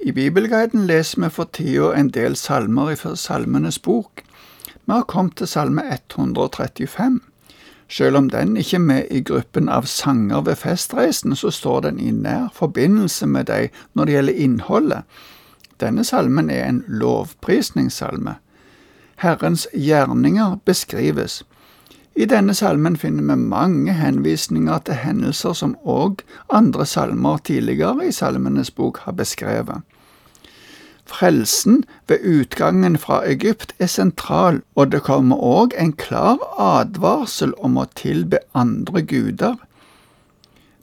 I Bibelguiden leser vi for tida en del salmer fra Salmenes bok. Vi har kommet til salme 135. Selv om den ikke er med i gruppen av sanger ved festreisen, så står den i nær forbindelse med deg når det gjelder innholdet. Denne salmen er en lovprisningssalme. Herrens gjerninger beskrives. I denne salmen finner vi mange henvisninger til hendelser som òg andre salmer tidligere i Salmenes bok har beskrevet. Frelsen ved utgangen fra Egypt er sentral, og det kommer òg en klar advarsel om å tilbe andre guder.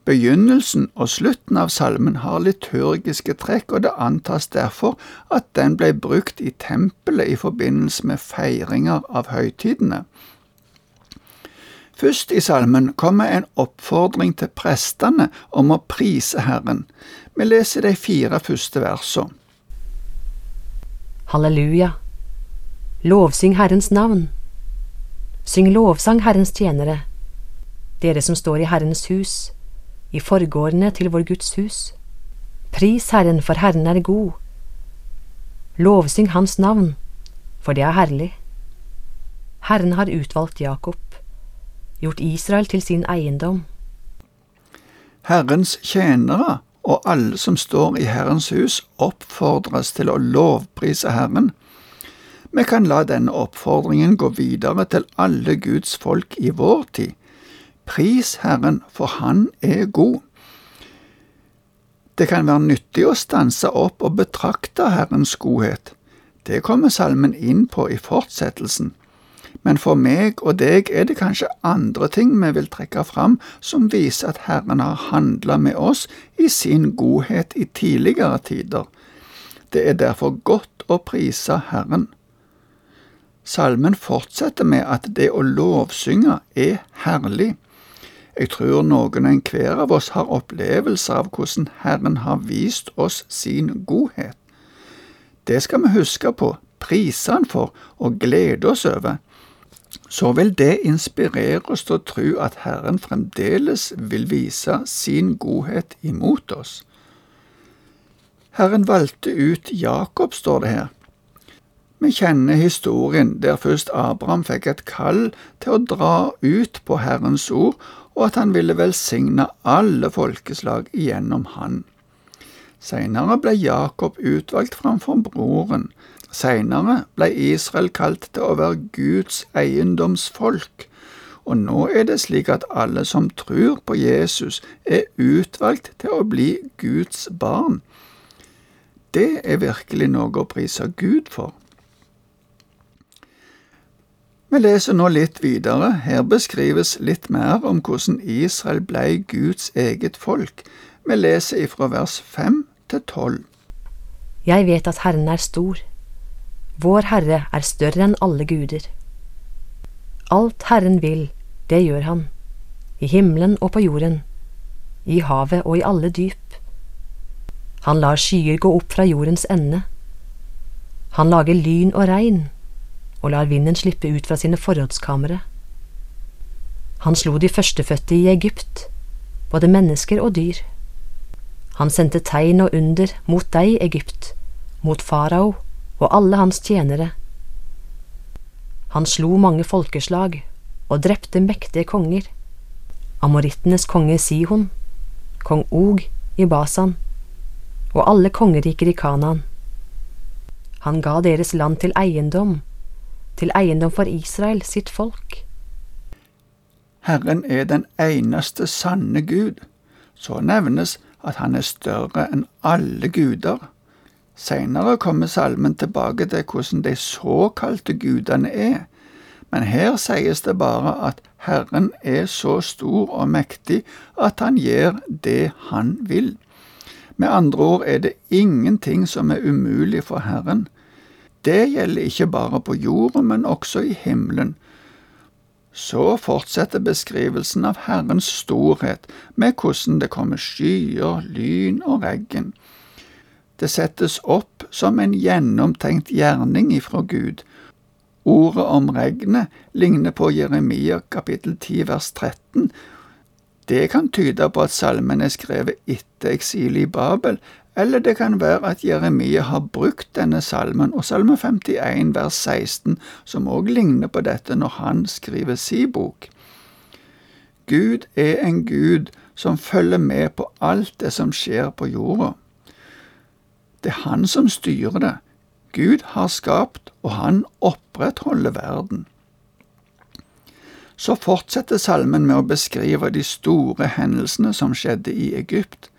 Begynnelsen og slutten av salmen har liturgiske trekk, og det antas derfor at den ble brukt i tempelet i forbindelse med feiringer av høytidene. Først i salmen kommer en oppfordring til prestene om å prise Herren. Vi leser de fire første versene. Halleluja. Lovsyng Herrens navn. Syng lovsang Herrens tjenere, dere som står i Herrens hus, i forgårdene til vår Guds hus. Pris Herren, for Herren er god. Lovsyng Hans navn, for det er herlig. Herren har utvalgt Jakob gjort Israel til sin eiendom. Herrens tjenere og alle som står i Herrens hus, oppfordres til å lovprise Herren. Vi kan la denne oppfordringen gå videre til alle Guds folk i vår tid. Pris Herren, for Han er god. Det kan være nyttig å stanse opp og betrakte Herrens godhet. Det kommer salmen inn på i fortsettelsen men for meg og deg er det kanskje andre ting vi vil trekke fram som viser at Herren har handla med oss i sin godhet i tidligere tider. Det er derfor godt å prise Herren. Salmen fortsetter med at det å lovsynge er herlig. Jeg tror noen og enhver av oss har opplevelser av hvordan Herren har vist oss sin godhet. Det skal vi huske på, prise Han for og glede oss over så vil det inspirere oss til å tro at Herren fremdeles vil vise sin godhet imot oss. Herren valgte ut Jakob, står det her. Vi kjenner historien der først Abraham fikk et kall til å dra ut på Herrens ord, og at han ville velsigne alle folkeslag gjennom han. Seinere ble Jakob utvalgt framfor broren, Seinere ble Israel kalt til å være Guds eiendomsfolk, og nå er det slik at alle som tror på Jesus, er utvalgt til å bli Guds barn. Det er virkelig noe å prise Gud for. Vi leser nå litt videre. Her beskrives litt mer om hvordan Israel ble Guds eget folk. Vi leser ifra vers fem til tolv. Jeg vet at Herren er stor vår Herre er større enn alle guder. Alt Herren vil, det gjør Han, i himmelen og på jorden, i havet og i alle dyp. Han lar skyer gå opp fra jordens ende. Han lager lyn og regn, og lar vinden slippe ut fra sine forrådskamre. Han slo de førstefødte i Egypt, både mennesker og dyr. Han sendte tegn og under mot deg, Egypt, mot farao og alle hans tjenere. Han slo mange folkeslag og drepte mektige konger, amorittenes konge Sihon, kong Og i Basan og alle kongeriker i Kanaan. Han ga deres land til eiendom, til eiendom for Israel, sitt folk. Herren er den eneste sanne Gud. Så nevnes at han er større enn alle guder. Seinere kommer salmen tilbake til hvordan de såkalte gudene er, men her sies det bare at Herren er så stor og mektig at han gjør det han vil. Med andre ord er det ingenting som er umulig for Herren. Det gjelder ikke bare på jorden, men også i himmelen. Så fortsetter beskrivelsen av Herrens storhet med hvordan det kommer skyer, lyn og regn. Det settes opp som en gjennomtenkt gjerning ifra Gud. Ordet om regnet ligner på Jeremia kapittel 10 vers 13. Det kan tyde på at salmen er skrevet etter eksilet i Babel, eller det kan være at Jeremia har brukt denne salmen og salme 51 vers 16, som òg ligner på dette når han skriver si bok. Gud er en Gud som følger med på alt det som skjer på jorda. Det er han som styrer det. Gud har skapt, og han opprettholder verden. Så fortsetter salmen med å beskrive de store hendelsene som skjedde i Egypt.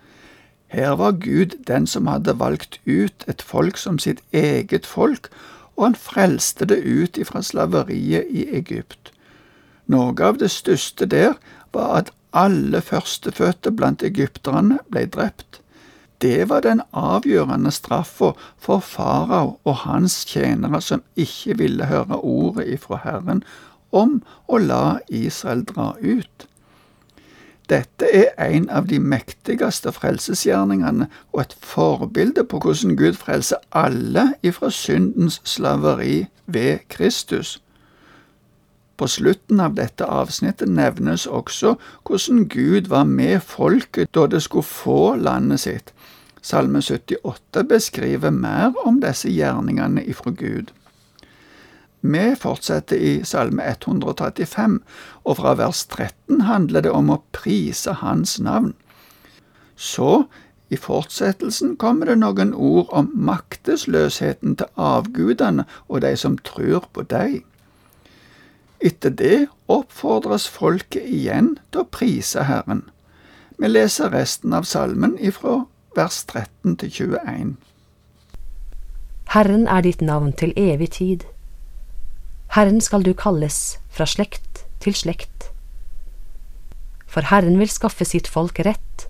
Her var Gud den som hadde valgt ut et folk som sitt eget folk, og han frelste det ut ifra slaveriet i Egypt. Noe av det største der var at alle førstefødte blant egypterne ble drept. Det var den avgjørende straffa for farao og hans tjenere som ikke ville høre ordet ifra Herren om å la Israel dra ut. Dette er en av de mektigste frelsesgjerningene og et forbilde på hvordan Gud frelser alle ifra syndens slaveri ved Kristus. På slutten av dette avsnittet nevnes også hvordan Gud var med folket da det skulle få landet sitt. Salme 78 beskriver mer om disse gjerningene ifra Gud. Vi fortsetter i Salme 135, og fra vers 13 handler det om å prise Hans navn. Så, i fortsettelsen, kommer det noen ord om maktesløsheten til avgudene og de som tror på deg. Etter det oppfordres folket igjen til å prise Herren. Vi leser resten av salmen ifra vers 13 til 21. Herren er ditt navn til evig tid. Herren skal du kalles fra slekt til slekt. For Herren vil skaffe sitt folk rett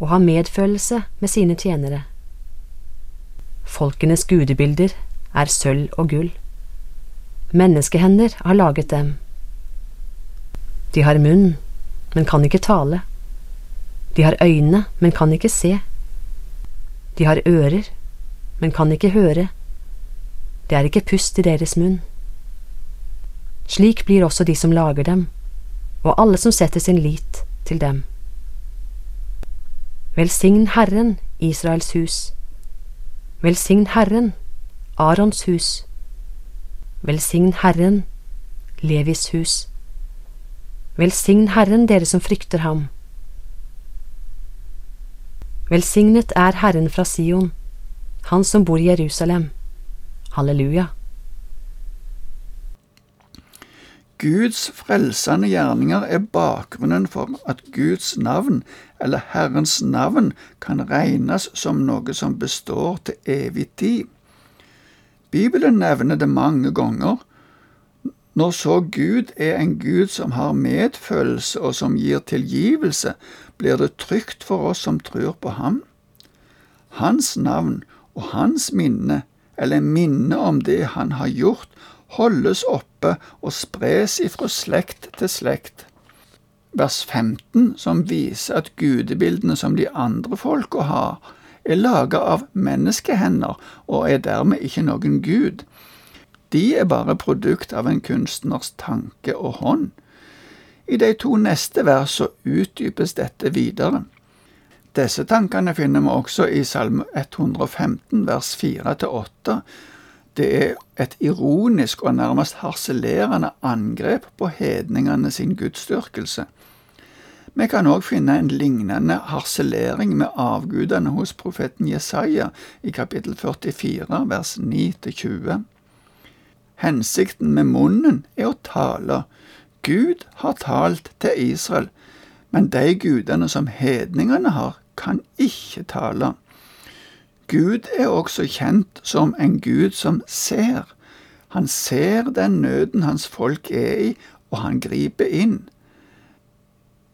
og ha medfølelse med sine tjenere. Folkenes gudebilder er sølv og gull. Menneskehender har laget dem. De har munn, men kan ikke tale. De har øyne, men kan ikke se. De har ører, men kan ikke høre. Det er ikke pust i deres munn. Slik blir også de som lager dem, og alle som setter sin lit til dem. Velsign Herren, Israels hus. Velsign Herren, Arons hus. Velsign Herren, Levis hus. Velsign Herren, dere som frykter ham. Velsignet er Herren fra Sion, Han som bor i Jerusalem. Halleluja. Guds frelsende gjerninger er bakgrunnen for at Guds navn, eller Herrens navn, kan regnes som noe som består til evig tid. Bibelen nevner det mange ganger. Når så Gud er en Gud som har medfølelse og som gir tilgivelse, blir det trygt for oss som tror på ham. Hans navn og hans minne, eller minne om det han har gjort, holdes oppe og spres ifra slekt til slekt. Vers 15, som viser at gudebildene som de andre folka har, er laga av menneskehender og er dermed ikke noen gud. De er bare produkt av en kunstners tanke og hånd. I de to neste versene utdypes dette videre. Disse tankene finner vi også i Salme 115 vers 4-8, det er et ironisk og nærmest harselerende angrep på hedningene sin gudsdyrkelse. Vi kan òg finne en lignende harselering med avgudene hos profeten Jesaja i kapittel 44 vers 9-20. Hensikten med munnen er å tale. Gud har talt til Israel, men de gudene som hedningene har, kan ikke tale. Gud er også kjent som en Gud som ser. Han ser den nøden hans folk er i, og han griper inn.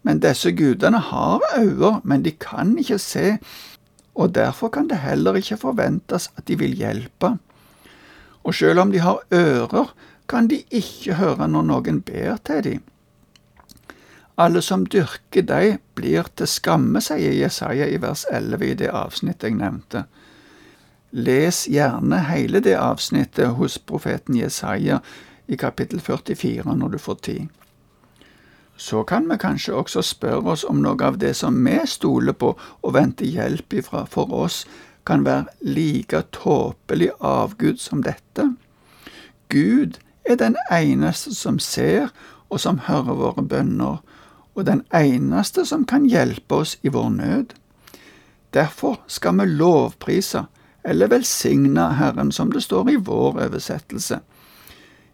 Men disse gudene har øyne, men de kan ikke se, og derfor kan det heller ikke forventes at de vil hjelpe. Og selv om de har ører, kan de ikke høre når noen ber til dem. Alle som dyrker deg, blir til skamme, sier Jesaja i vers 11 i det avsnittet jeg nevnte. Les gjerne hele det avsnittet hos profeten Jesaja i kapittel 44 når du får tid. Så kan vi kanskje også spørre oss om noe av det som vi stoler på og venter hjelp ifra for oss, kan være like tåpelig avgud som dette. Gud er den eneste som ser og som hører våre bønner, og den eneste som kan hjelpe oss i vår nød. Derfor skal vi lovprise eller velsigne Herren, som det står i vår oversettelse.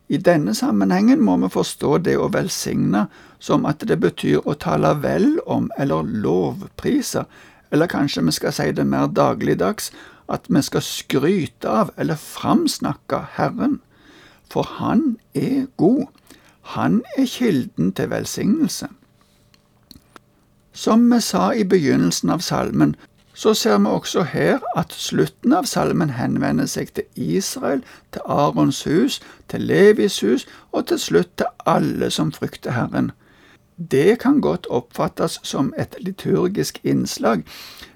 I denne sammenhengen må vi forstå det å velsigne som at det betyr å tale vel om eller lovprise, eller kanskje vi skal si det mer dagligdags, at vi skal skryte av eller framsnakke Herren. For Han er god. Han er kilden til velsignelse. Som vi sa i begynnelsen av salmen, så ser vi også her at slutten av salmen henvender seg til Israel, til Arons hus, til Levis hus og til slutt til alle som frykter Herren. Det kan godt oppfattes som et liturgisk innslag,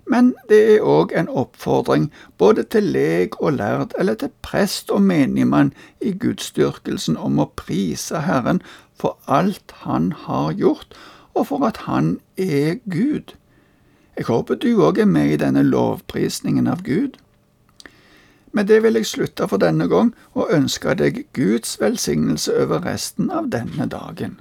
men det er òg en oppfordring både til leg og lærd, eller til prest og menigmann i gudsdyrkelsen om å prise Herren for alt Han har gjort, og for at Han er Gud. Jeg håper du òg er med i denne lovprisningen av Gud. Med det vil jeg slutte for denne gang og ønske deg Guds velsignelse over resten av denne dagen.